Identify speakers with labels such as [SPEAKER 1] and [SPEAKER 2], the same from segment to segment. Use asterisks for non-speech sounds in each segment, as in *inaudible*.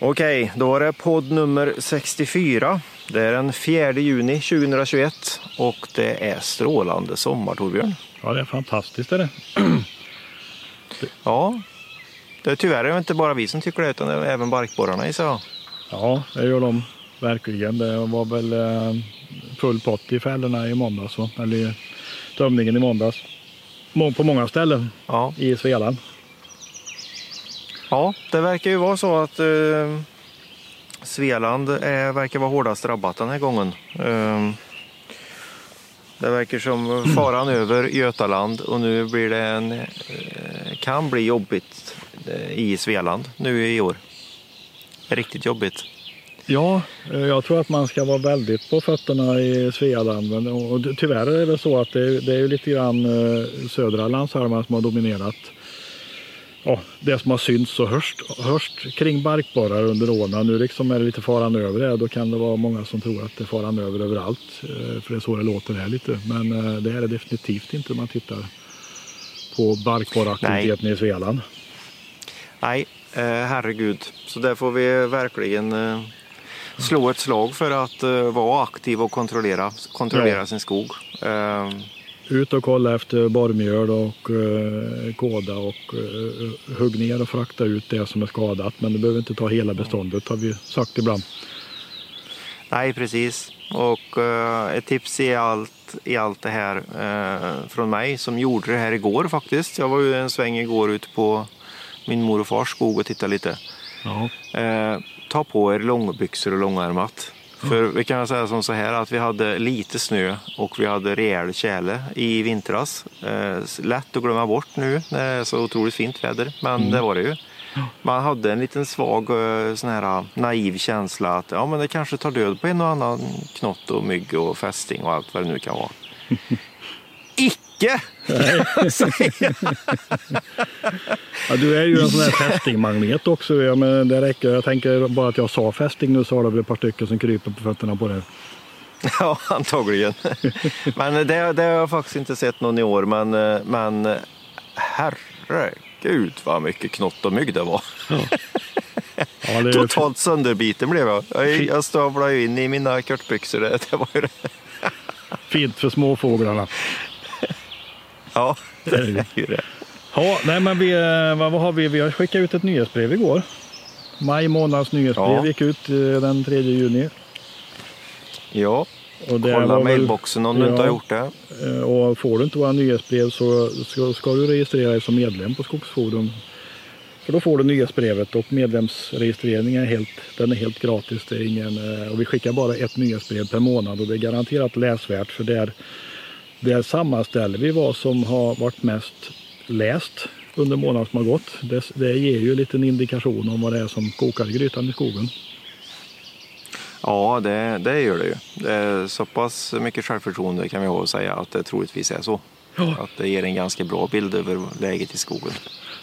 [SPEAKER 1] Okej, då är det podd nummer 64. Det är den 4 juni 2021 och det är strålande sommar Torbjörn.
[SPEAKER 2] Ja, det är fantastiskt. Är det. *clears throat*
[SPEAKER 1] Ja, det är tyvärr inte bara vi som tycker det utan det är även barkborrarna gissar jag.
[SPEAKER 2] Ja, det gör de verkligen. Det var väl eh, full pott i fällorna i måndags, eller i tömningen i måndags. Må- På många ställen
[SPEAKER 1] Ja,
[SPEAKER 2] i Svealand.
[SPEAKER 1] Ja det verkar ju vara så att eh, Svealand är, verkar vara hårdast drabbat den här gången. Eh, det verkar som faran *clears throat* över Götaland och nu blir det en, eh, kan bli jobbigt eh, i Svealand nu i år. Riktigt jobbigt.
[SPEAKER 2] Ja, eh, jag tror att man ska vara väldigt på fötterna i Svealand. Men, och tyvärr är det så att det, det är lite grann eh, södra landshalvan som har dominerat. Ja, det som har synts och hörst, hörst kring barkborrar under åren. Nu liksom är det lite faran över det. Då kan det vara många som tror att det är faran över överallt. eh, För det är så det låter här lite. Men eh, det är det definitivt inte om man tittar på barkborraktiviteten i Svealand.
[SPEAKER 1] Nej, eh, herregud. Så där får vi verkligen slå ett slag för att vara aktiv och kontrollera, kontrollera
[SPEAKER 2] Ja.
[SPEAKER 1] sin skog.
[SPEAKER 2] Ut och kolla efter borrmjöl och eh, kåda och eh, hugg ner och frakta ut det som är skadat. Men du behöver inte ta hela beståndet har vi sagt ibland.
[SPEAKER 1] nej, precis. Och eh, ett tips i allt, i allt det här eh, från mig som gjorde det här igår faktiskt. Jag var ju en sväng igår ute på min mor och fars skog och tittade lite. Eh, ta på er långbyxor och långärmat. För vi kan säga som så här att vi hade lite snö och vi hade rejäl tjäle i vintras. Eh, lätt att glömma bort nu när det är så otroligt fint väder, men det var det ju. Man hade en liten svag eh, sån här naiv känsla att ja, men det kanske tar död på en och annan knott och mygg och fästing och allt vad det nu kan vara. *laughs* Icke!
[SPEAKER 2] Ja, du är ju en sån här fästingmagnet också. Ja, men det räcker. Jag tänker bara att jag sa fästing nu så har det väl ett par stycken som kryper på fötterna på det. *laughs*
[SPEAKER 1] Ja, antagligen. Men det, det har jag faktiskt inte sett någon i år. Men, men herregud vad mycket knott och mygg det var.
[SPEAKER 2] Ja, det är
[SPEAKER 1] Totalt sönderbiten blev jag. Jag, jag stavlade ju in i mina kortbyxor. Det, det var ju det.
[SPEAKER 2] fint för småfåglarna.
[SPEAKER 1] Ja, det
[SPEAKER 2] är
[SPEAKER 1] ju det.
[SPEAKER 2] Ja, nej, men vi, eh, vad, vad har vi? vi har skickat ut ett nyhetsbrev igår. Maj månads nyhetsbrev
[SPEAKER 1] Ja.
[SPEAKER 2] gick ut eh, den 3 juni.
[SPEAKER 1] Ja,
[SPEAKER 2] Och
[SPEAKER 1] kolla mailboxen om du inte har
[SPEAKER 2] Ja.
[SPEAKER 1] gjort det.
[SPEAKER 2] Eh, Och får du inte våra nyhetsbrev så ska, ska du registrera dig som medlem på Skogsforum. För då får du nyhetsbrevet och medlemsregistreringen är helt, den är helt gratis. Det är ingen, och vi skickar bara ett nyhetsbrev per månad och det är garanterat läsvärt för där, där sammanställer vi vad som har varit mest läst under månaden som har gått. Det, det ger ju en liten indikation om vad det är som kokar i grytan i skogen.
[SPEAKER 1] Ja, det, det gör det ju. Så pass mycket självförtroende kan vi ha att säga att det troligtvis är så.
[SPEAKER 2] Ja.
[SPEAKER 1] Att det ger en ganska bra bild över läget i skogen.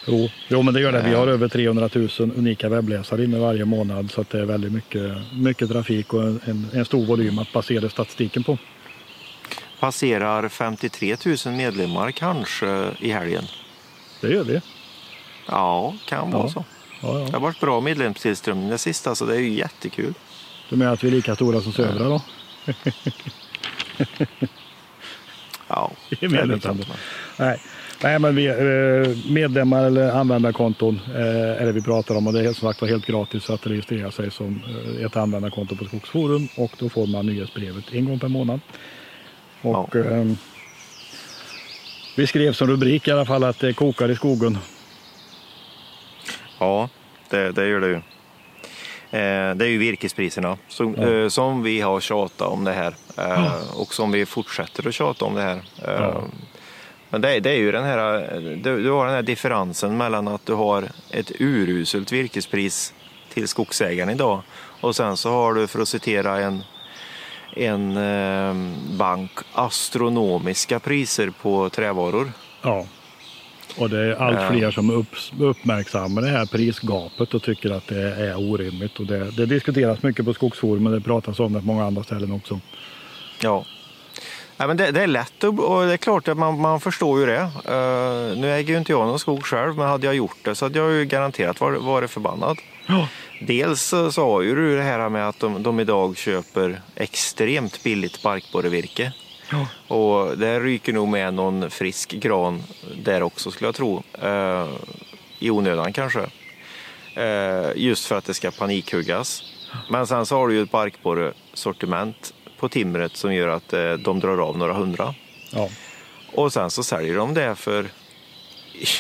[SPEAKER 2] Jo, jo men det gör det. Vi har över 300 000 unika webbläsare inne varje månad så det är väldigt mycket, mycket trafik och en, en, en stor volym att basera statistiken på.
[SPEAKER 1] Passerar 53 000 medlemmar kanske i helgen.
[SPEAKER 2] Det gör vi.
[SPEAKER 1] Ja, kan vara
[SPEAKER 2] Ja.
[SPEAKER 1] så.
[SPEAKER 2] Ja,
[SPEAKER 1] Det
[SPEAKER 2] ja.
[SPEAKER 1] har varit bra medlemstillströmning det sista så det är ju jättekul.
[SPEAKER 2] Du menar att vi är lika stora som Södra då?
[SPEAKER 1] Ja, *laughs* det är klart.
[SPEAKER 2] Nej. Nej, men vi, eh, medlemmar eller användarkonton eh, är det vi pratar om och det är som sagt var helt gratis att registrera sig som eh, ett användarkonto på Skogsforum och då får man nyhetsbrevet en gång per månad. Och,
[SPEAKER 1] Ja.
[SPEAKER 2] eh, vi skrev som rubrik i alla fall att det kokar i skogen.
[SPEAKER 1] Ja, det, det gör det ju. Eh, det är ju virkespriserna som,
[SPEAKER 2] Ja.
[SPEAKER 1] eh, som vi har tjatat om det här eh, och som vi fortsätter att tjata om det här. Eh,
[SPEAKER 2] Ja.
[SPEAKER 1] Men det, är- det är ju den här, du, du har den här differensen mellan att du har ett uruselt virkespris till skogsägaren idag och sen så har du, för att citera en, en eh, bank, astronomiska priser på trävaror.
[SPEAKER 2] Ja. Och det är allt
[SPEAKER 1] Ja.
[SPEAKER 2] fler som upp, uppmärksammar det här prisgapet och tycker att det är orimligt. Och det, det diskuteras mycket på Skogsforum men det pratas om det på många andra ställen också.
[SPEAKER 1] Ja. Ja, men det, det är lätt och det är klart att man, man förstår ju det. Eh, nu äger ju inte jag någon skog själv, men hade jag gjort det så hade jag ju garanterat varit, varit förbannad.
[SPEAKER 2] Ja.
[SPEAKER 1] Dels så sa ju du det här med att de, de idag köper extremt billigt barkborrevirke.
[SPEAKER 2] Ja.
[SPEAKER 1] Och det ryker nog med någon frisk gran där också skulle jag tro. Eh, I onödan kanske. Eh, just för att det ska panikhuggas. Men sen så har du ju ett barkborresortiment på timret som gör att eh, de drar av några hundra.
[SPEAKER 2] Ja.
[SPEAKER 1] Och sen så säljer de det för,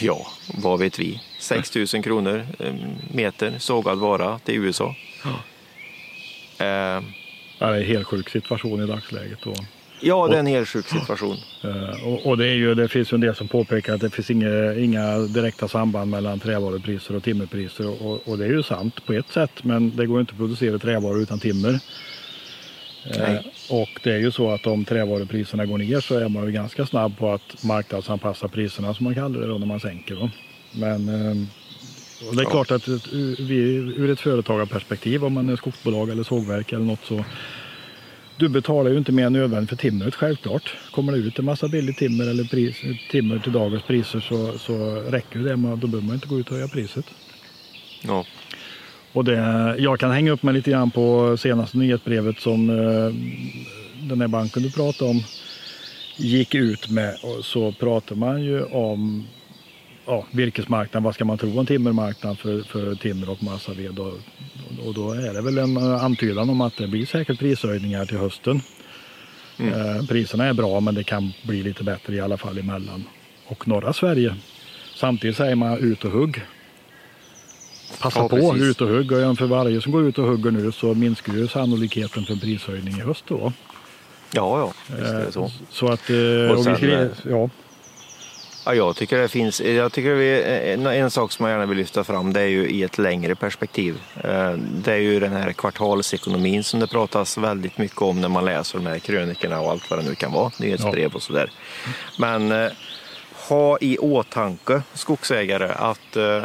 [SPEAKER 1] ja, vad vet vi, 6 000 kronor eh, meter sågad vara till USA. Eh,
[SPEAKER 2] Ja, det är en helt sjuk situation i dagsläget. Då.
[SPEAKER 1] ja, det är en helt sjuk situation.
[SPEAKER 2] Eh, Och, och det, är ju, det finns ju en del som påpekar att det finns inga, inga direkta samband mellan trävarupriser och timmerpriser. Och, och, och det är ju sant på ett sätt, men det går inte att producera trävaror utan timmer. Eh,
[SPEAKER 1] Nej.
[SPEAKER 2] Och det är ju så att om trävarupriserna går ner så är man ju ganska snabb på att marknadsanpassa priserna som man kallar det då när man sänker. Då. Men eh, och det är klart att vi, ur ett företagarperspektiv, om man är skogsbolag eller sågverk eller något så du betalar ju inte mer än nödvändigt för timret självklart. Kommer det ut en massa billigt timmer eller pris, timmer till dagens priser så, så räcker det. Man, då behöver man inte gå ut och höja priset.
[SPEAKER 1] Ja.
[SPEAKER 2] Och det, jag kan hänga upp mig lite grann på senaste nyhetsbrevet som eh, den här banken du pratade om gick ut med. Och så pratar man ju om ja, virkesmarknaden. Vad ska man tro om timmermarknaden för, för timmer och massaved? Och, och då är det väl en eh, antydan om att det blir säkert prishöjningar till hösten. Eh, priserna är bra men det kan bli lite bättre i alla fall i mellan och norra Sverige. Samtidigt säger man ut och hugg. Passa
[SPEAKER 1] Ja,
[SPEAKER 2] på,
[SPEAKER 1] precis.
[SPEAKER 2] ut och hugg. Och för varje som går ut och hugger nu så minskar ju sannolikheten för prishöjning i höst då.
[SPEAKER 1] Ja, ja, visst är det så.
[SPEAKER 2] Så att... eh,
[SPEAKER 1] Och
[SPEAKER 2] Och
[SPEAKER 1] sen,
[SPEAKER 2] vi
[SPEAKER 1] eh,
[SPEAKER 2] ja,
[SPEAKER 1] Ja, jag tycker det finns, jag tycker vi, en, en sak som jag gärna vill lyfta fram det är ju i ett längre perspektiv. Eh, Det är ju den här kvartalsekonomin som det pratas väldigt mycket om när man läser de här krönikorna och allt vad det nu kan vara, nyhetsbrev och sådär. Men eh, ha i åtanke skogsägare att eh,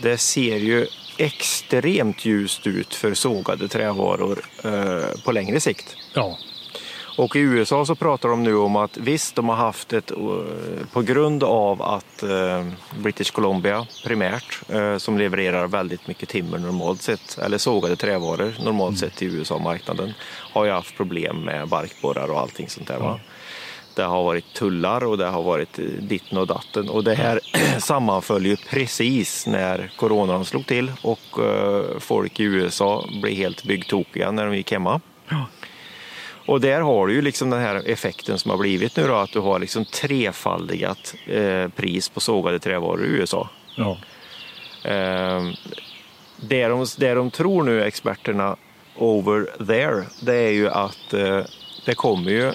[SPEAKER 1] det ser ju extremt ljust ut för sågade trävaror eh, på längre sikt.
[SPEAKER 2] ja,
[SPEAKER 1] Och i USA så pratar de nu om att visst, de har haft ett, eh, på grund av att eh, British Columbia primärt, eh, som levererar väldigt mycket timmer normalt sett, eller sågade trävaror normalt sett till USA-marknaden, har ju haft problem med barkborrar och allting sånt där. Va? Det har varit tullar och det har varit eh, ditten och datten. Och det här *clears throat* sammanföll ju precis när coronan slog till och eh, folk i USA blev helt byggtokiga när de gick hemma. Och där har du ju liksom den här effekten som har blivit nu då, att du har liksom trefaldigat eh, pris på sågade trävaror i USA.
[SPEAKER 2] ja,
[SPEAKER 1] Eh, det, de, det de tror nu, experterna over there, det är ju att eh, det kommer ju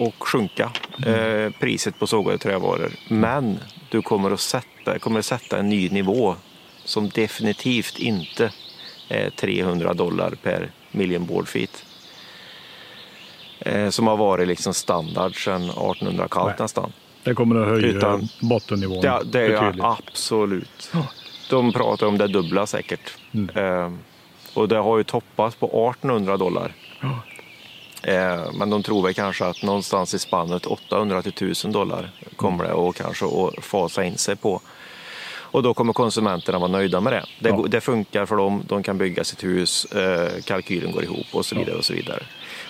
[SPEAKER 1] att sjunka eh, priset på sågade trävaror. Men du kommer att sätta, kommer att sätta en ny nivå som definitivt inte är 300 dollar per million board feet. Eh, som har varit liksom standard sedan 1800 kallt
[SPEAKER 2] Nej.
[SPEAKER 1] nästan.
[SPEAKER 2] det kommer att höja
[SPEAKER 1] Utan-
[SPEAKER 2] bottennivån
[SPEAKER 1] Det, det är
[SPEAKER 2] betydligt.
[SPEAKER 1] absolut. De pratar om det dubbla säkert.
[SPEAKER 2] Mm.
[SPEAKER 1] Eh, och det har ju toppat på 1800 dollar. Eh, men de tror väl kanske att någonstans i spannet 800 till 1000 dollar kommer det och kanske att fasa in sig på. Och då kommer konsumenterna vara nöjda med det. Det,
[SPEAKER 2] Ja.
[SPEAKER 1] det funkar för dem, de kan bygga sitt hus, eh, kalkylen går ihop och så vidare. och så vidare.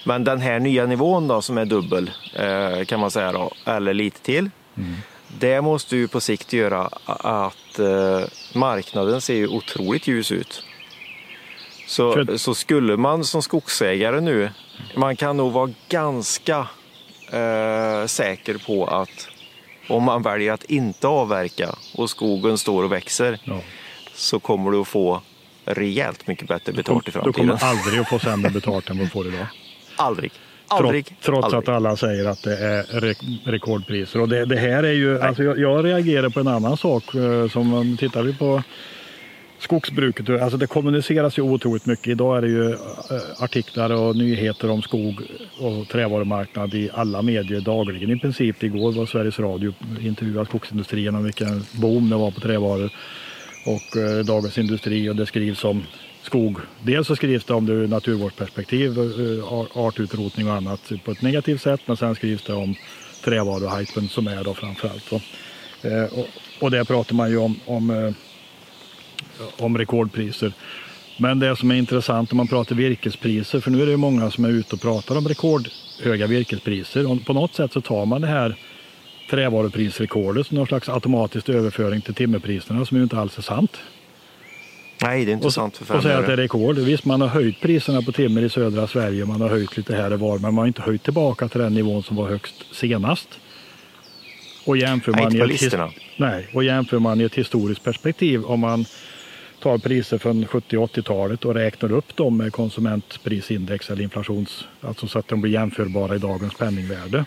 [SPEAKER 1] Men den här nya nivån då som är dubbel eh, kan man säga då, eller lite till. Det måste ju på sikt göra att marknaden ser ju otroligt ljus ut. Så, så skulle man som skogsägare nu, man kan nog vara ganska eh, säker på att om man väljer att inte avverka och skogen står och växer
[SPEAKER 2] Ja.
[SPEAKER 1] så kommer du att få rejält mycket bättre betalt i
[SPEAKER 2] Du
[SPEAKER 1] framtiden.
[SPEAKER 2] kommer aldrig att få sämre betalt än vad du får idag. *laughs*
[SPEAKER 1] Aldrig.
[SPEAKER 2] Trots,
[SPEAKER 1] Aldrig.
[SPEAKER 2] trots
[SPEAKER 1] aldrig.
[SPEAKER 2] att alla säger att det är re- rekordpriser. Och det, det här är ju, alltså jag, jag reagerar på en annan sak. eh, Som om tittar vi på skogsbruket, alltså det kommuniceras ju otroligt mycket. Idag är det ju eh, artiklar och nyheter om skog och trävarumarknad i alla medier dagligen i princip. Igår var Sveriges Radio intervjuade skogsindustrierna om vilken boom det var på trävaror. Och eh, Dagens Industri och det skrivs om skog. Dels så skrivs det om det ur naturvårdsperspektiv, eh, artutrotning och annat på ett negativt sätt. Men sen skrivs det om trävaruhypen som är då framförallt. Så. Eh, och, och där pratar man ju om, om, eh, om rekordpriser. Men det som är intressant om man pratar virkespriser, för nu är det ju många som är ute och pratar om rekordhöga virkespriser. Och på något sätt så tar man det här trävaruprisrekordet som någon slags automatisk överföring till timmerpriserna som ju inte alls är sant.
[SPEAKER 1] Nej, det är inte
[SPEAKER 2] och,
[SPEAKER 1] sant för fem
[SPEAKER 2] Och säga att det är rekord. Visst, man har höjt priserna på timmer i södra Sverige, man har höjt lite här och var, men man har inte höjt tillbaka till den nivån som var högst senast. Och jämför,
[SPEAKER 1] Nej,
[SPEAKER 2] man
[SPEAKER 1] inte
[SPEAKER 2] i
[SPEAKER 1] på
[SPEAKER 2] ett,
[SPEAKER 1] listorna.
[SPEAKER 2] nej, och jämför man i ett historiskt perspektiv, om man tar priser från 70 och 80-talet och räknar upp dem med konsumentprisindex eller inflations, alltså så att de blir jämförbara i dagens penningvärde,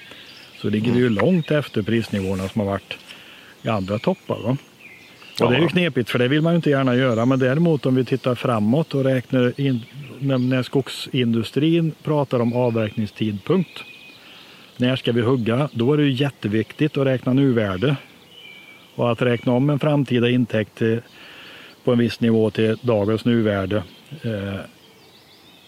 [SPEAKER 2] så ligger vi ju långt efter prisnivåerna som har varit i andra toppar. Va? Och det är ju knepigt för det vill man ju inte gärna göra. Men däremot om vi tittar framåt och räknar in när, när skogsindustrin pratar om avverkningstidpunkt. När ska vi hugga? Då är det ju jätteviktigt att räkna nuvärde. Och att räkna om en framtida intäkt till, på en viss nivå till dagens nuvärde. Eh,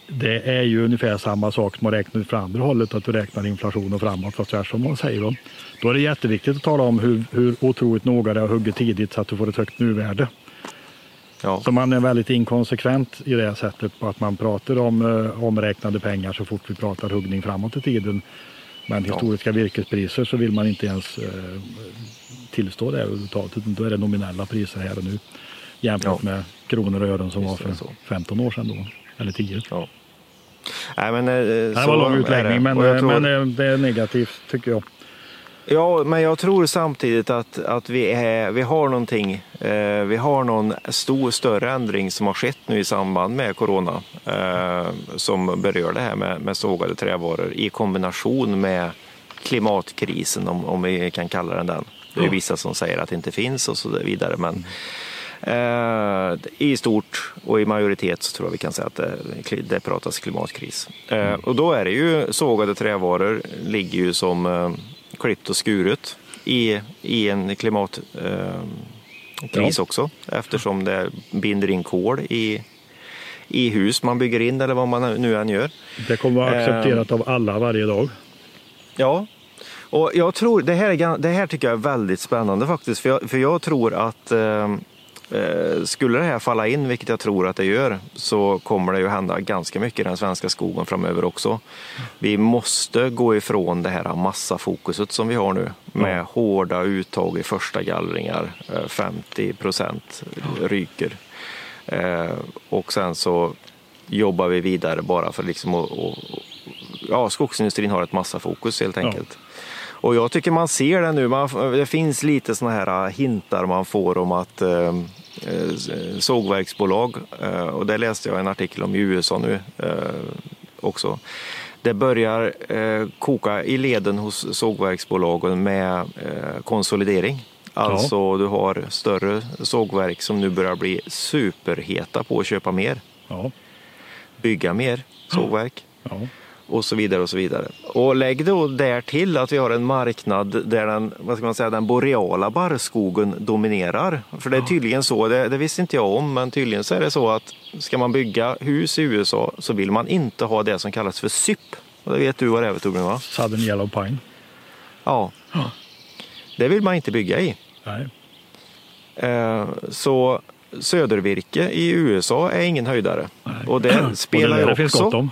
[SPEAKER 2] det är ju ungefär samma sak som att räkna ut för andra hållet, att du räknar inflation och framåt, fast tvärsom man säger. Då. då är det jätteviktigt att tala om hur, hur otroligt noga det har huggit tidigt så att du får ett högt nuvärde.
[SPEAKER 1] Ja.
[SPEAKER 2] Så man är väldigt inkonsekvent i det sättet på att man pratar om eh, omräknade pengar så fort vi pratar huggning framåt i tiden. Men historiska virkespriser så vill man inte ens eh, tillstå det överhuvudtaget. utan Då är det nominella priser här och nu jämfört
[SPEAKER 1] Ja.
[SPEAKER 2] med kronor och ören som var
[SPEAKER 1] Visst är
[SPEAKER 2] för
[SPEAKER 1] så.
[SPEAKER 2] 15 år sedan då. Eller 10.
[SPEAKER 1] Ja. Nej, men, eh,
[SPEAKER 2] Det var lång utläggning men, eh,
[SPEAKER 1] tror-
[SPEAKER 2] men eh, det är negativt tycker jag.
[SPEAKER 1] Ja, men jag tror samtidigt att, att vi, är, vi har någonting, eh, vi har någon stor, större ändring som har skett nu i samband med corona eh, som berör det här med, med sågade trävaror i kombination med klimatkrisen, om, om vi kan kalla den den. Det är vissa som säger att det inte finns och så vidare, men eh, i stort och i majoritet så tror jag vi kan säga att det, det pratas klimatkris. Eh, och då är det ju sågade trävaror ligger ju som eh, klippt och skuret i, i en klimatkris eh, kris också eftersom det binder in kol i, i hus man bygger in eller vad man nu än gör.
[SPEAKER 2] Det kommer vara
[SPEAKER 1] Eh.
[SPEAKER 2] accepterat av alla varje dag.
[SPEAKER 1] Ja, och jag tror, det här, det här tycker jag är väldigt spännande faktiskt. För jag, för jag tror att eh, eh, skulle det här falla in, vilket jag tror att det gör, så kommer det ju hända ganska mycket i den svenska skogen framöver också. Vi måste gå ifrån det här massafokuset som vi har nu med hårda uttag i första gallringar, eh, 50 procent ryker. Eh, och sen så jobbar vi vidare bara för liksom att, ja, skogsindustrin har ett massafokus helt
[SPEAKER 2] Ja.
[SPEAKER 1] Och jag tycker man ser det nu. Man, det finns lite såna här äh, hintar man får om att eh, sågverksbolag, eh, och det läste jag en artikel om i USA nu eh, också. Det börjar koka i leden hos sågverksbolagen med konsolidering. Alltså du har större sågverk som nu börjar bli superheta på att köpa mer,
[SPEAKER 2] Ja,
[SPEAKER 1] bygga mer sågverk
[SPEAKER 2] ja.
[SPEAKER 1] Och så vidare och så vidare. Och lägg då där till att vi har en marknad där den, vad ska man säga, den boreala barrskogen dominerar. För det är tydligen så, det, det visste inte jag om, men tydligen så är det så att ska man bygga hus i USA så vill man inte ha det som kallas för SYP. Och det vet du vad det är för Torbjörn va?
[SPEAKER 2] Southern Yellow Pine.
[SPEAKER 1] Ja. Det vill man inte bygga i.
[SPEAKER 2] Nej.
[SPEAKER 1] Eh, Så södervirke i USA är ingen höjdare.
[SPEAKER 2] Nej.
[SPEAKER 1] Och det *clears throat*
[SPEAKER 2] Och
[SPEAKER 1] spelar
[SPEAKER 2] det,
[SPEAKER 1] ju
[SPEAKER 2] det finns gott
[SPEAKER 1] också
[SPEAKER 2] om.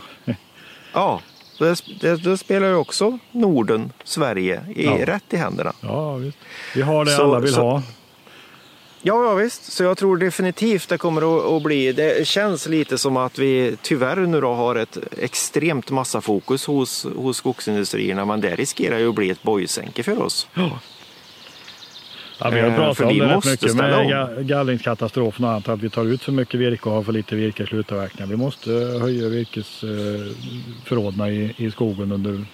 [SPEAKER 1] Ja, det, spelar ju också Norden, Sverige, i,
[SPEAKER 2] Ja.
[SPEAKER 1] rätt i händerna.
[SPEAKER 2] Ja, visst. Vi har det
[SPEAKER 1] Så-
[SPEAKER 2] alla vill
[SPEAKER 1] så-
[SPEAKER 2] ha.
[SPEAKER 1] Ja, ja, visst. Så jag tror definitivt det kommer att, att bli. Det känns lite som att vi tyvärr nu då har ett extremt massafokus hos, hos skogsindustrierna, men det riskerar ju att bli ett bojsänke för oss.
[SPEAKER 2] Ja. Ja, vi har
[SPEAKER 1] Eh,
[SPEAKER 2] pratat om det rätt mycket med
[SPEAKER 1] om.
[SPEAKER 2] gallringskatastrofen och annat. Att vi tar ut för mycket virke och har för lite virke i slutavverkningar. Vi måste höja virkesförråden i, i skogen under,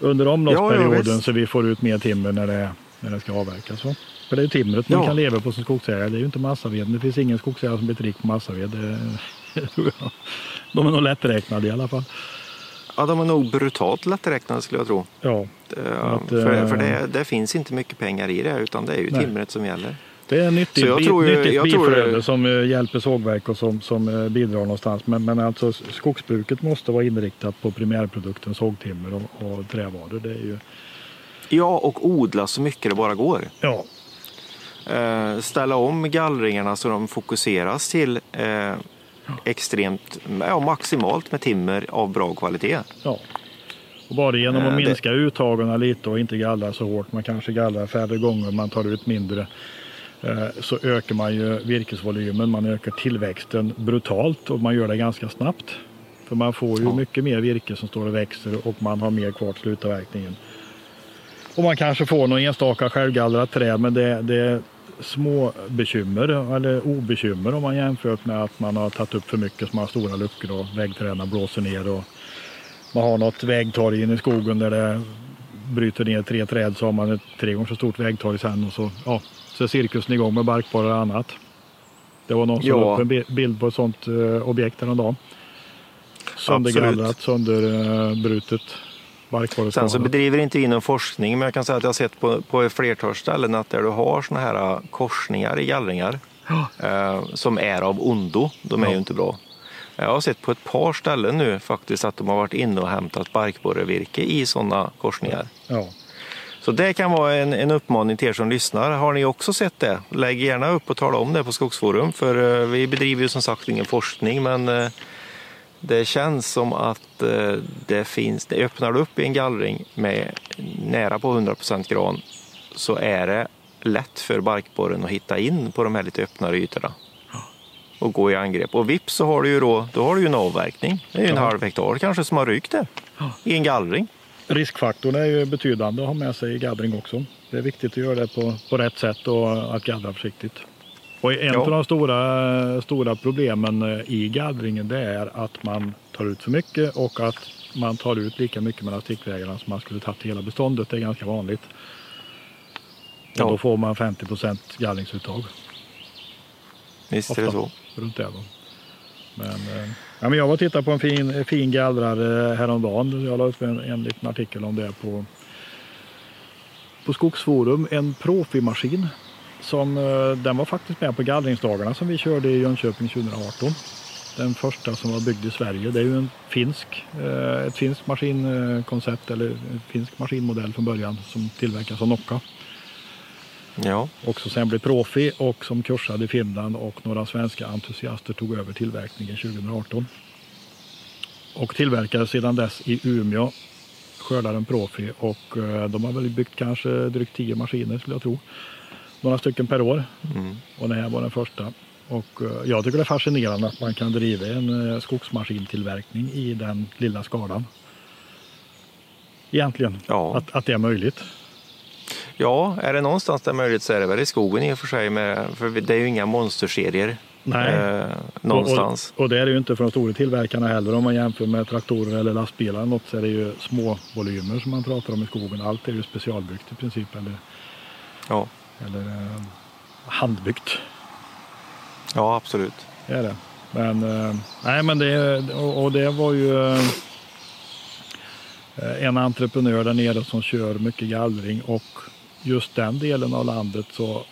[SPEAKER 2] under omloppsperioden
[SPEAKER 1] visst.
[SPEAKER 2] så vi får ut mer timmer när det, när det ska avverkas. va? För det är timret man
[SPEAKER 1] Ja.
[SPEAKER 2] kan leva på som skogsägare. Det är ju inte massaved. Det finns ingen skogsägare som blir rik på massaved. Det. *laughs* De är nog lätträknade i alla fall.
[SPEAKER 1] Ja, de är nog brutalt lätträknade skulle jag tro.
[SPEAKER 2] Ja, Att,
[SPEAKER 1] för
[SPEAKER 2] eh,
[SPEAKER 1] för det, det finns inte mycket pengar i det, utan det är ju
[SPEAKER 2] Nej.
[SPEAKER 1] timret som gäller.
[SPEAKER 2] Det är nyttigt,
[SPEAKER 1] Så jag tror ju-
[SPEAKER 2] nyttigt
[SPEAKER 1] jag det-
[SPEAKER 2] som eh, hjälper sågverk och som, som eh, bidrar någonstans. Men, men alltså skogsbruket måste vara inriktat på primärprodukten sågtimmer och, och trävaror. Det är ju,
[SPEAKER 1] Ja, och odla så mycket det bara går.
[SPEAKER 2] ja,
[SPEAKER 1] Eh, ställa om gallringarna så de fokuseras till eh, extremt, ja, maximalt med timmer av bra kvalitet.
[SPEAKER 2] Ja. Och bara genom
[SPEAKER 1] Eh,
[SPEAKER 2] att
[SPEAKER 1] det-
[SPEAKER 2] minska uttagen lite och inte gallra så hårt, man kanske gallrar färre gånger, man tar ut mindre, eh, så ökar man ju virkesvolymen, man ökar tillväxten brutalt och man gör det ganska snabbt. För man får ju
[SPEAKER 1] Ja.
[SPEAKER 2] mycket mer virke som står och växer och man har mer kvar till slutavverkningen. Och man kanske får någon enstaka självgallrat träd men det, det små bekymmer eller obekymmer om man jämfört med att man har tagit upp för mycket som har stora luckor och väggträden blåser ner och man har något vägtorg inne i skogen där det bryter ner tre träd så har man ett tre gånger så stort vägtorg sen och så, ja, så är cirkusen igång med barkborrar och annat. Det var någon som
[SPEAKER 1] Ja.
[SPEAKER 2] upp en bi- bild på ett sånt eh, objekt häromdagen. Söndergallrat, sönderbrutet.
[SPEAKER 1] Sen så bedriver inte vi någon forskning, men jag kan säga att jag har sett på, på ett flertal ställen att där du har såna här äh, korsningar i gallringar
[SPEAKER 2] Ja.
[SPEAKER 1] eh, som är av ondo, de är
[SPEAKER 2] Ja.
[SPEAKER 1] ju inte bra. Jag har sett på ett par ställen nu faktiskt att de har varit inne och hämtat barkborrevirke i sådana korsningar.
[SPEAKER 2] Ja.
[SPEAKER 1] Så det kan vara en, en uppmaning till er som lyssnar. Har ni också sett det? Lägg gärna upp och tala om det på Skogsforum. För eh, vi bedriver ju som sagt ingen forskning men eh, det känns som att eh, det finns, det öppnar upp i en gallring med nära på 100% gran så är det lätt för barkborren att hitta in på de här lite öppnare ytorna och gå i angrepp. Och vips så har du ju då, då har du ju en avverkning. Det är ju en
[SPEAKER 2] Ja.
[SPEAKER 1] halv hektar kanske som har rykt det i en gallring.
[SPEAKER 2] Riskfaktorn är ju betydande att ha med sig i gallring också. Det är viktigt att göra det på, på rätt sätt och att gallra försiktigt. Och en
[SPEAKER 1] Ja.
[SPEAKER 2] av de stora, stora problemen eh, i gallringen det är att man tar ut för mycket och att man tar ut lika mycket mellan stickvägarna som man skulle tagit i hela beståndet. Det är ganska vanligt. Och
[SPEAKER 1] Ja.
[SPEAKER 2] då får man 50 gallringsuttag.
[SPEAKER 1] Visst är det så.
[SPEAKER 2] Runt då. Men, eh, ja, men jag var och tittade på en fin, fin gallrare häromdagen. Jag la upp en, en liten artikel om det på, på Skogsforum. En profimaskin. Som, eh, den var faktiskt med på gallringsdagarna som vi körde i Jönköping 2018. Den första som var byggd i Sverige. Det är ju en finsk, eh, ett finskt maskinkoncept eller en finsk maskinmodell från början som tillverkas av Nocca
[SPEAKER 1] Ja.
[SPEAKER 2] och som sen blev profi och som kursade i Finland och några svenska entusiaster tog över tillverkningen 2018. Och tillverkade sedan dess i Umeå, skördaren profi och eh, de har väl byggt kanske drygt 10 maskiner skulle jag tro. Några stycken per år
[SPEAKER 1] Mm.
[SPEAKER 2] och det här var den första. Och eh, jag tycker det är fascinerande att man kan driva en eh, skogsmaskintillverkning i den lilla skalan. Egentligen,
[SPEAKER 1] Ja.
[SPEAKER 2] att, att det är möjligt.
[SPEAKER 1] ja, är det någonstans där möjligt så är det väl i skogen i och för sig. Med, för det är ju inga monsterserier
[SPEAKER 2] Nej.
[SPEAKER 1] eh, någonstans.
[SPEAKER 2] Och, och, och det är det ju inte för de stora tillverkarna heller. Om man jämför med traktorer eller lastbilar eller något så är det ju små volymer som man pratar om i skogen. Allt är ju specialbyggt i princip eller,
[SPEAKER 1] Ja.
[SPEAKER 2] Eller eh, handbyggt.
[SPEAKER 1] ja, absolut.
[SPEAKER 2] Det är det. Men, eh, nej, men det, och, och det var ju eh, en entreprenör där nere som kör mycket gallring och just den delen av landet så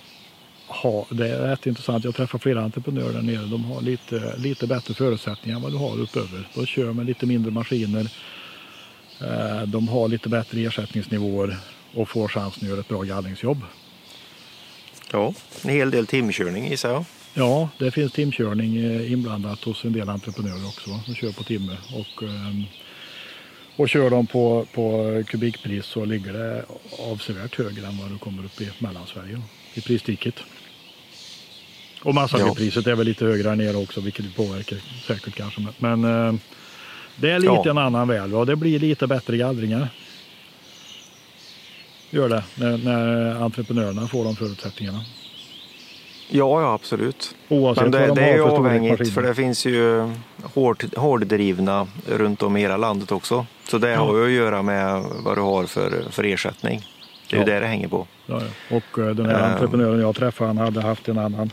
[SPEAKER 2] har, det är rätt intressant. Jag träffar flera entreprenörer där nere. De har lite, lite bättre förutsättningar än vad du har uppöver. De kör med lite mindre maskiner. De har lite bättre ersättningsnivåer och får chansen att göra ett bra gallringsjobb.
[SPEAKER 1] Ja, en hel del timkörning gissar jag.
[SPEAKER 2] Ja, det finns timkörning eh, inblandat hos en del entreprenörer också. De kör på timme. Och, ehm, och kör de på, på kubikpris så ligger det avsevärt högre än vad du kommer upp i Mellansverige i prissticket. Och massavedpriset är väl lite högre här nere också vilket påverkar säkert kanske. Men Men eh, det är lite
[SPEAKER 1] Ja.
[SPEAKER 2] en annan värld och det blir lite bättre gallringar. Gör det när, när entreprenörerna får de förutsättningarna.
[SPEAKER 1] Ja, ja absolut.
[SPEAKER 2] Oavsett
[SPEAKER 1] Men det,
[SPEAKER 2] de
[SPEAKER 1] det är ju avhängigt för det finns ju hård, hårddrivna runt om i hela landet också. Så det
[SPEAKER 2] Ja.
[SPEAKER 1] har ju att göra med vad du har för, för ersättning. Det är
[SPEAKER 2] Ja.
[SPEAKER 1] ju det det hänger på.
[SPEAKER 2] Ja. Och eh, den här
[SPEAKER 1] Ehm.
[SPEAKER 2] entreprenören jag träffade han hade haft en annan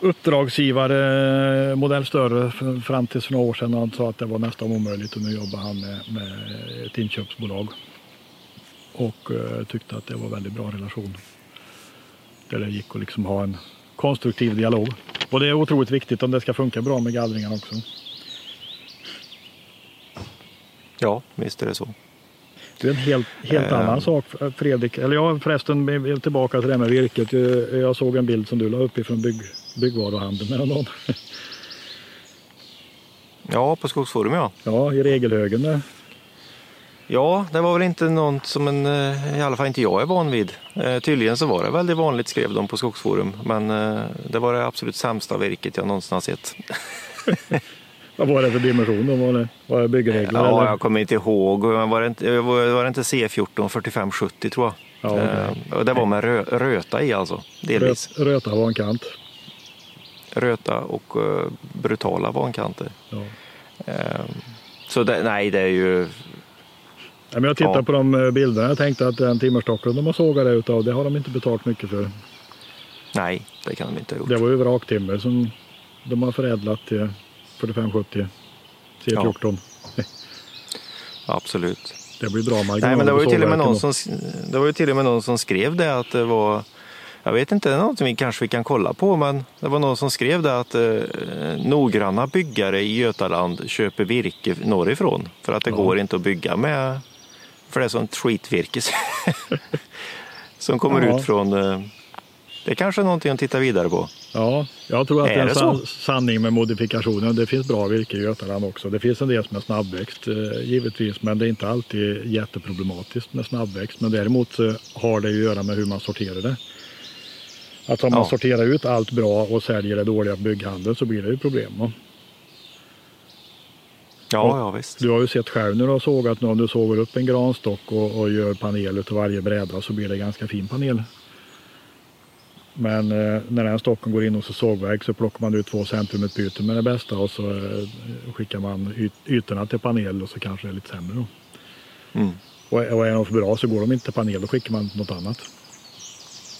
[SPEAKER 2] uppdragsgivare, eh, modell större, fram till för några år sedan. Han sa att det var nästan omöjligt och nu jobbar han med, med ett inköpsbolag. Och eh, tyckte att det var väldigt bra relation. Där det gick att liksom ha en konstruktiv dialog. Och det är otroligt viktigt om det ska funka bra med gallringar också.
[SPEAKER 1] Ja, visst är det så.
[SPEAKER 2] Det är en helt, helt
[SPEAKER 1] Ehm.
[SPEAKER 2] annan sak Fredrik. Eller ja förresten tillbaka till det här med virket. Jag, jag såg en bild som du la upp ifrån bygg, byggvaruhandeln med någon.
[SPEAKER 1] Ja, på Skogsforum ja.
[SPEAKER 2] Ja, i regelhögen där.
[SPEAKER 1] Ja, det var väl inte något som en, eh, i alla fall inte jag är van vid. Eh, tydligen så var det väldigt vanligt skrev de på Skogsforum, men eh, det var det absolut sämsta virket jag någonsin har sett. *laughs*
[SPEAKER 2] Vad var det för dimension då? Var det, var det byggregler?
[SPEAKER 1] Ja,
[SPEAKER 2] eller?
[SPEAKER 1] jag kommer inte ihåg. Var det inte, var det inte C14 4570 tror jag?
[SPEAKER 2] Ja, okej.
[SPEAKER 1] Eh, och det var med rö, röta i alltså, delvis.
[SPEAKER 2] Röt, röta var en kant.
[SPEAKER 1] Röta och eh, brutala vankanter.
[SPEAKER 2] Ja.
[SPEAKER 1] Eh, så det, nej, det är ju...
[SPEAKER 2] Ja, men jag tittar
[SPEAKER 1] Ja.
[SPEAKER 2] på de eh, bilderna. Jag tänkte att den timmerstocken de har sågat det utav, det har de inte betalt mycket för.
[SPEAKER 1] Nej, det kan de inte ha gjort.
[SPEAKER 2] Det var ju vraktimmer som de har förädlat till 4570 C14.
[SPEAKER 1] Absolut.
[SPEAKER 2] Det blir bra marginaler
[SPEAKER 1] Nej, men det var ju
[SPEAKER 2] på
[SPEAKER 1] till och med
[SPEAKER 2] sågverken
[SPEAKER 1] någon
[SPEAKER 2] då.
[SPEAKER 1] som, det var ju till och med någon som skrev det att det var jag vet inte, det är något vi kanske vi kan kolla på, men det var någon som skrev det att eh, noggranna byggare i Götaland köper virke norrifrån för att det
[SPEAKER 2] Ja.
[SPEAKER 1] går inte att bygga med, för det är sånt skitvirke *laughs* som kommer
[SPEAKER 2] Ja.
[SPEAKER 1] ut från, eh, det är kanske är någonting att titta vidare på.
[SPEAKER 2] Ja, jag tror att
[SPEAKER 1] Är
[SPEAKER 2] det är en san- sanning med modifikationer. Det finns bra virke i Götaland också. Det finns en del som är snabbväxt eh, givetvis, men det är inte alltid jätteproblematiskt med snabbväxt. Men däremot så har det att göra med hur man sorterar det. Att om man
[SPEAKER 1] Ja.
[SPEAKER 2] sorterar ut allt bra och säljer det dåliga på bygghandeln så blir det ju problem.
[SPEAKER 1] Ja, ja visst.
[SPEAKER 2] Du har ju sett själv när du har sågat om du sågar upp en granstock och, och gör panel utav varje bräda så blir det ganska fin panel. Men eh, när den stocken går in hos ett sågverk så plockar man ut två centrumutbyten med det bästa och så eh, skickar man yt, ytorna till panel och så kanske det är lite sämre då.
[SPEAKER 1] Mm.
[SPEAKER 2] Och, och är de för bra så går de inte till panel, då skickar man något annat.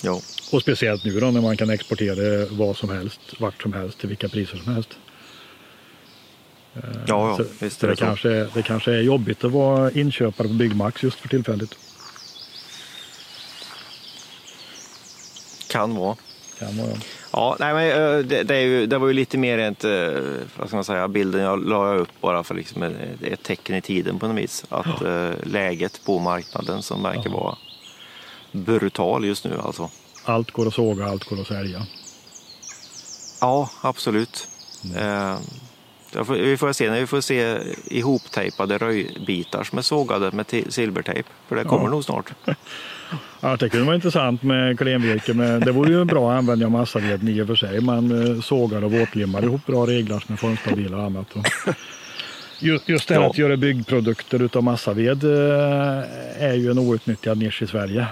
[SPEAKER 1] Ja.
[SPEAKER 2] Och speciellt nu då när man kan exportera vad som helst, vart som helst, till vilka priser som helst.
[SPEAKER 1] Ja, ja,
[SPEAKER 2] så,
[SPEAKER 1] visst
[SPEAKER 2] det,
[SPEAKER 1] det
[SPEAKER 2] kanske, är- det kanske är jobbigt att vara inköpare på Byggmax just för tillfället.
[SPEAKER 1] Kan vara.
[SPEAKER 2] Kan vara.
[SPEAKER 1] Ja, nej, men eh, det, det, är ju, det var ju lite mer ett, eh, vad ska man säga, bilden jag la upp bara för liksom ett, ett tecken i tiden på något vis. Att eh, läget på marknaden som verkar vara brutal just nu alltså.
[SPEAKER 2] Allt går att såga, allt går att sälja.
[SPEAKER 1] Ja, absolut. Eh, jag får, vi får se när vi får se ihoptejpade röjbitar som är sågade med silvertejp. För det kommer
[SPEAKER 2] Ja.
[SPEAKER 1] nog snart. *laughs*
[SPEAKER 2] Ja, det kunde vara intressant med klenvirke, men det vore ju en bra användning av massaveden i och för sig. Man eh, sågar och våtlimmar ihop bra reglar som är formstabila och annat. *laughs* Just, just det här
[SPEAKER 1] Ja.
[SPEAKER 2] att göra byggprodukter utav massaved eh, är ju en outnyttjad nisch i Sverige.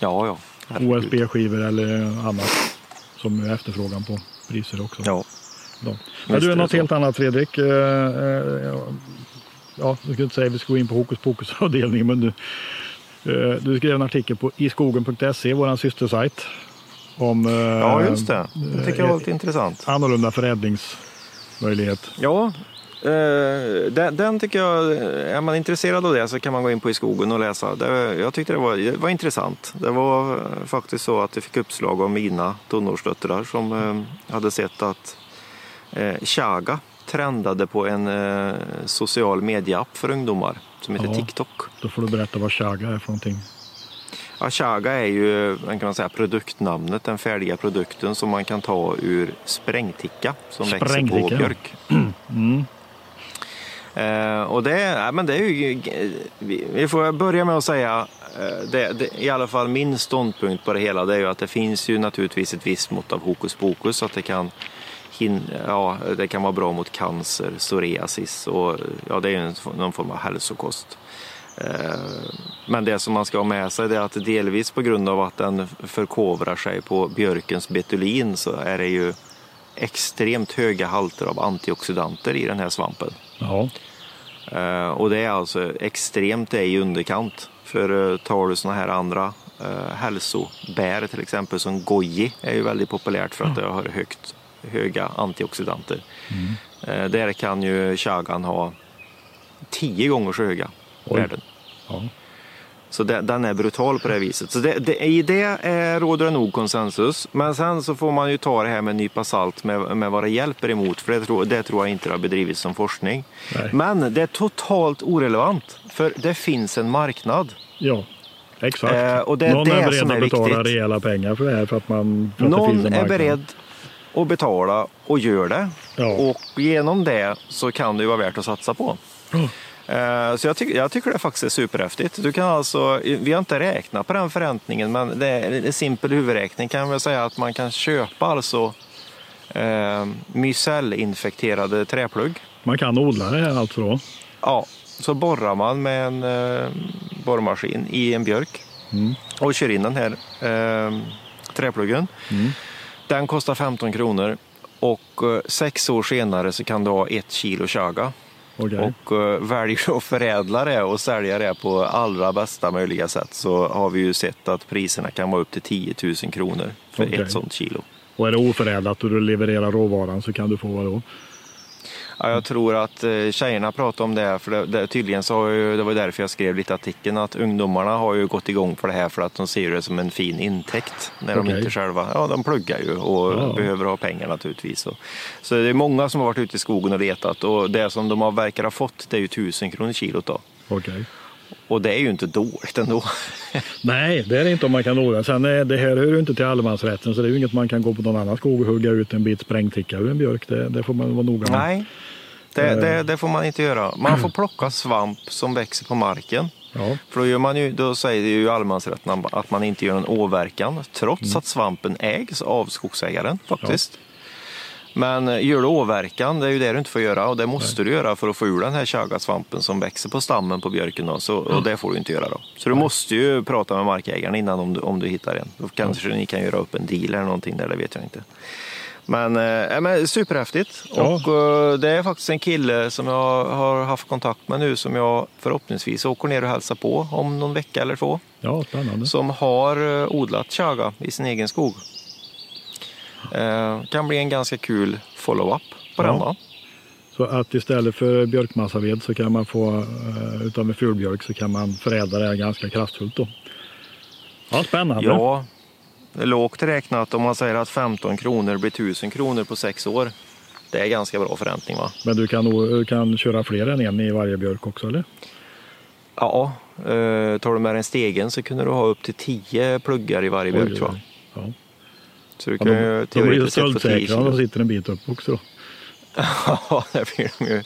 [SPEAKER 1] Ja, ja.
[SPEAKER 2] OSB-skivor eller annat som är efterfrågan på priser också.
[SPEAKER 1] Ja.
[SPEAKER 2] Då. Men du,
[SPEAKER 1] är
[SPEAKER 2] något helt annat Fredrik. Eh, eh, Ja, jag skulle inte säga att vi ska gå in på hokus pokus-avdelningen, *laughs* men du, eh, du skrev en artikel på iskogen.se, vår systersajt, om
[SPEAKER 1] ja, just det. Det tycker jag var lite intressant.
[SPEAKER 2] annorlunda förädlingsmöjlighet.
[SPEAKER 1] Ja, den, den tycker jag, är man intresserad av det så kan man gå in på i skogen och läsa. Det, jag tyckte det var, det var intressant. Det var faktiskt så att jag fick uppslag av mina tonårsdöttrar som hade sett att Chaga trendade på en eh, social medieapp för ungdomar som heter
[SPEAKER 2] Ja.
[SPEAKER 1] TikTok.
[SPEAKER 2] Då får du berätta vad chaga är för någonting.
[SPEAKER 1] Ja, Chaga är ju kan man säga, produktnamnet, den färdiga produkten som man kan ta ur sprängticka som växer
[SPEAKER 2] Sprängticka,
[SPEAKER 1] på
[SPEAKER 2] ja.
[SPEAKER 1] björk. *clears throat*
[SPEAKER 2] Mm.
[SPEAKER 1] Eh, och det, ja, men det är ju, vi, vi får börja med att säga, eh, det, det, i alla fall min ståndpunkt på det hela, det är ju att det finns ju naturligtvis ett visst mått av hokus pokus, att det kan, hin, ja, det kan vara bra mot cancer, psoriasis och ja, det är en, någon form av hälsokost. Eh, Men det som man ska ha med sig är att delvis på grund av att den förkovrar sig på björkens betulin så är det ju extremt höga halter av antioxidanter i den här svampen.
[SPEAKER 2] Ja,
[SPEAKER 1] Eh, och det är alltså extremt det är i underkant. För eh, tar du såna här andra hälsobär till exempel som goji är ju väldigt populärt för att det har högt, höga antioxidanter. Eh, där kan ju chagan ha tio gånger så höga
[SPEAKER 2] Oj.
[SPEAKER 1] värden.
[SPEAKER 2] ja.
[SPEAKER 1] Så det, den är brutal på det viset. Så det, det, I det är, råder det nog konsensus. Men sen så får man ju ta det här med en nypa salt med, med vad det hjälper emot. För det tror, det tror jag inte det har bedrivits som forskning.
[SPEAKER 2] Nej.
[SPEAKER 1] Men det är totalt orelevant. För det finns en marknad.
[SPEAKER 2] ja. Exakt.
[SPEAKER 1] Eh, och det är
[SPEAKER 2] Någon
[SPEAKER 1] det
[SPEAKER 2] är beredd
[SPEAKER 1] som
[SPEAKER 2] att
[SPEAKER 1] är
[SPEAKER 2] betala
[SPEAKER 1] viktigt.
[SPEAKER 2] rejäla pengar för det här för att, man, för att
[SPEAKER 1] Någon är beredd och betala och gör det.
[SPEAKER 2] Ja.
[SPEAKER 1] Och genom det så kan det ju vara värt att satsa på. Eh, Så jag, tycker jag tycker det faktiskt är superhäftigt. Du kan alltså, vi har inte räknat på den förräntningen men det är en simpel huvudräkning kan jag säga att man kan köpa alltså eh, mycellinfekterade träplugg.
[SPEAKER 2] Man kan odla det här alltså då?
[SPEAKER 1] Ja, så borrar man med en eh, borrmaskin i en björk
[SPEAKER 2] Mm.
[SPEAKER 1] och kör in den här eh, träpluggen. Den kostar 15 kronor och eh, sex år senare så kan du ha ett kilo chaga.
[SPEAKER 2] Okej.
[SPEAKER 1] Och eh, väljer att förädla det och sälja det på allra bästa möjliga sätt så har vi ju sett att priserna kan vara upp till 10 000 kronor för
[SPEAKER 2] Okej.
[SPEAKER 1] ett sånt kilo.
[SPEAKER 2] Och är det oförädlat och du levererar råvaran så kan du få vad då?
[SPEAKER 1] Ja, jag tror att eh, tjejerna pratar om det, för det, tydligen så har ju, det var därför jag skrev lite artikeln, att ungdomarna har ju gått igång på det här för att de ser det som en fin intäkt när de
[SPEAKER 2] Okej.
[SPEAKER 1] inte själva, ja de pluggar ju och
[SPEAKER 2] Ja.
[SPEAKER 1] behöver ha pengar naturligtvis. Så, det är många som har varit ute i skogen och letat och det som de har verkar ha fått det är ju 1000 kronor kilot då.
[SPEAKER 2] Okej.
[SPEAKER 1] Och det är ju inte dåligt ändå. *laughs*
[SPEAKER 2] Nej, det är det inte om man kan odla. Sen är det här hör ju inte till allemansrätten så det är ju inget man kan gå på någon annan skog och hugga ut en bit sprängticka ur en björk. Det, det får man vara noga med.
[SPEAKER 1] Nej, det, det, det får man inte göra. Man får plocka svamp som växer på marken.
[SPEAKER 2] Ja,
[SPEAKER 1] För då, gör man ju, då säger det ju allemansrätten att man inte gör någon åverkan trots att svampen ägs av skogsägaren faktiskt. Men eh, gör du åverkan, det är ju det du inte får göra och det måste du göra för att få ur den här chagasvampen som växer på stammen på björken. Då, så, och det får du inte göra då. Så du måste ju prata med markägaren innan om du, om du hittar en. Då kanske ni kan göra upp en deal eller någonting där, det vet jag inte. Men, eh, men superhäftigt.
[SPEAKER 2] Ja.
[SPEAKER 1] Och eh, det är faktiskt en kille som jag har haft kontakt med nu som jag förhoppningsvis åker ner och hälsar på om någon vecka eller två.
[SPEAKER 2] ja spännande.
[SPEAKER 1] Som har eh, odlat chaga i sin egen skog. Eh, kan bli en ganska kul follow-up på
[SPEAKER 2] Ja.
[SPEAKER 1] den då.
[SPEAKER 2] Så att istället för björkmassaved så kan man få, eh, utav en fulbjörk så kan man förädla det ganska kraftfullt då. Ja, spännande.
[SPEAKER 1] Ja, lågt räknat om man säger att 15 kronor blir 1000 kronor på sex år. Det är ganska bra förräntning va?
[SPEAKER 2] Men du kan, kan köra fler än en i varje björk också eller?
[SPEAKER 1] Ja, eh, tar du med den stegen så kunde du ha upp till 10 pluggar i varje björk tror jag.
[SPEAKER 2] Ja.
[SPEAKER 1] Så du
[SPEAKER 2] Ja,
[SPEAKER 1] kan
[SPEAKER 2] de,
[SPEAKER 1] ju
[SPEAKER 2] de blir ju
[SPEAKER 1] teoretiskt sett få 10
[SPEAKER 2] stöldsäkra om
[SPEAKER 1] kilo.
[SPEAKER 2] de sitter en bit upp också då. *laughs*
[SPEAKER 1] Ja, det blir de ju.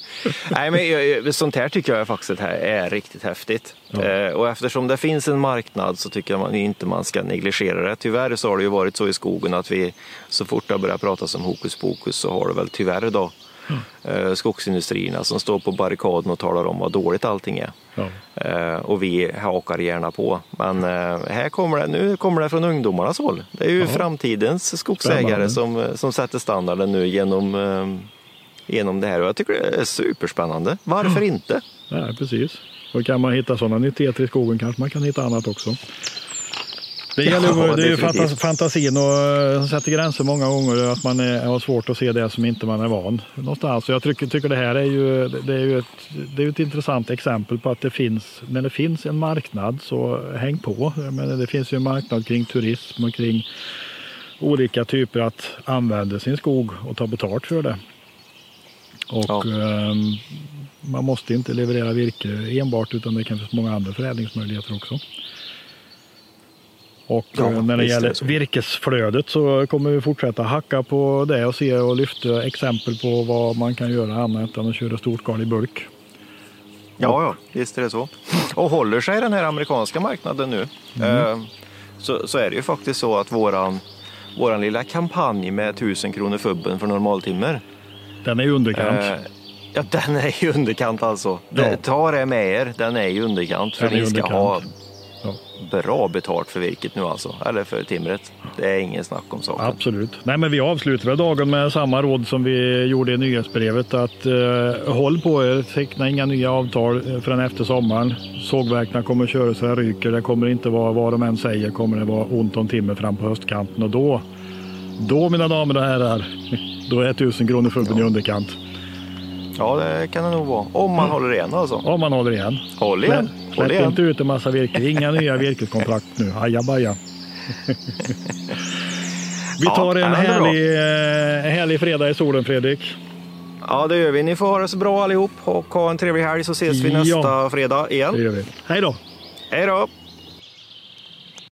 [SPEAKER 1] Nej, men jag- sånt här tycker jag faktiskt är, är riktigt häftigt.
[SPEAKER 2] Ja.
[SPEAKER 1] Eh, och eftersom det finns en marknad så tycker jag man inte man ska negligera det. Tyvärr så har det ju varit så i skogen att vi så fort det börjar pratas om hokus pokus så har det väl tyvärr då eh, skogsindustrierna som står på barrikaden och talar om vad dåligt allting är.
[SPEAKER 2] Ja.
[SPEAKER 1] Eh, och vi hakar gärna på. Men här kommer det, nu kommer det från ungdomarnas håll. Det är ju
[SPEAKER 2] Ja.
[SPEAKER 1] framtidens skogsägare
[SPEAKER 2] Spännande.
[SPEAKER 1] som, som sätter standarden nu genom, genom det här. Och jag tycker det är superspännande. Varför inte?
[SPEAKER 2] Nej, precis. Och kan man hitta sådana nyttigheter i skogen kanske man kan hitta annat också. Det, gäller,
[SPEAKER 1] Ja,
[SPEAKER 2] det är ju fantas- fantasin och eh, sätter gränser många gånger. Att man är, har svårt att se det som inte man är van någonstans. Så jag tycker, tycker det här är ju, det är ju ett, det är ett intressant exempel på att det finns, när det finns en marknad så häng på. Menar, det finns ju en marknad kring turism och kring olika typer att använda sin skog och ta betalt för det. Och
[SPEAKER 1] Ja.
[SPEAKER 2] ehm, man måste inte leverera virke enbart utan det kan finnas många andra förädlingsmöjligheter också. Och
[SPEAKER 1] Ja,
[SPEAKER 2] eh, när det gäller
[SPEAKER 1] det så.
[SPEAKER 2] virkesflödet så kommer vi fortsätta hacka på det och se och lyfta exempel på vad man kan göra annat än att köra storskalig bulk.
[SPEAKER 1] Ja, ja, visst är det så. Och håller sig den här amerikanska marknaden nu eh, så, så är det ju faktiskt så att våran, våran lilla kampanj med 1000 kronor fubben för normaltimmer
[SPEAKER 2] Den är i underkant.
[SPEAKER 1] Eh, ja, den är i underkant alltså.
[SPEAKER 2] Ja.
[SPEAKER 1] Ta det med er, den är i underkant. För
[SPEAKER 2] Den
[SPEAKER 1] ni ska
[SPEAKER 2] underkant.
[SPEAKER 1] ha
[SPEAKER 2] Ja.
[SPEAKER 1] bra betalt för virket nu alltså. Eller för timret. Det är ingen snack om saken.
[SPEAKER 2] Absolut. Nej, men vi avslutar dagen med samma råd som vi gjorde i nyhetsbrevet. Att eh, håll på er, teckna inga nya avtal eh, förrän efter sommaren. Sågverkena kommer köra så här ryker. Det kommer inte vara, vad de än säger, kommer det vara ont om timmer fram på höstkanten. Och då, då mina damer och herrar, då är tusen kronor fubben i underkant.
[SPEAKER 1] Ja, det kan det nog vara. Om man håller igen alltså.
[SPEAKER 2] Om man håller igen.
[SPEAKER 1] Håll igen.
[SPEAKER 2] Släpp,
[SPEAKER 1] Håll igen.
[SPEAKER 2] inte ut en massa virke. Inga *laughs* nya virkeskontrakt nu. Ajabaja. *laughs* Vi
[SPEAKER 1] Ja,
[SPEAKER 2] tar en
[SPEAKER 1] ja, det
[SPEAKER 2] härlig, eh, härlig fredag i solen Fredrik.
[SPEAKER 1] Ja, det gör vi. Ni får ha det så bra allihop och ha en trevlig helg så ses vi
[SPEAKER 2] Ja.
[SPEAKER 1] nästa fredag
[SPEAKER 2] Det
[SPEAKER 1] igen.
[SPEAKER 2] gör vi. Hej då!
[SPEAKER 1] Hej då!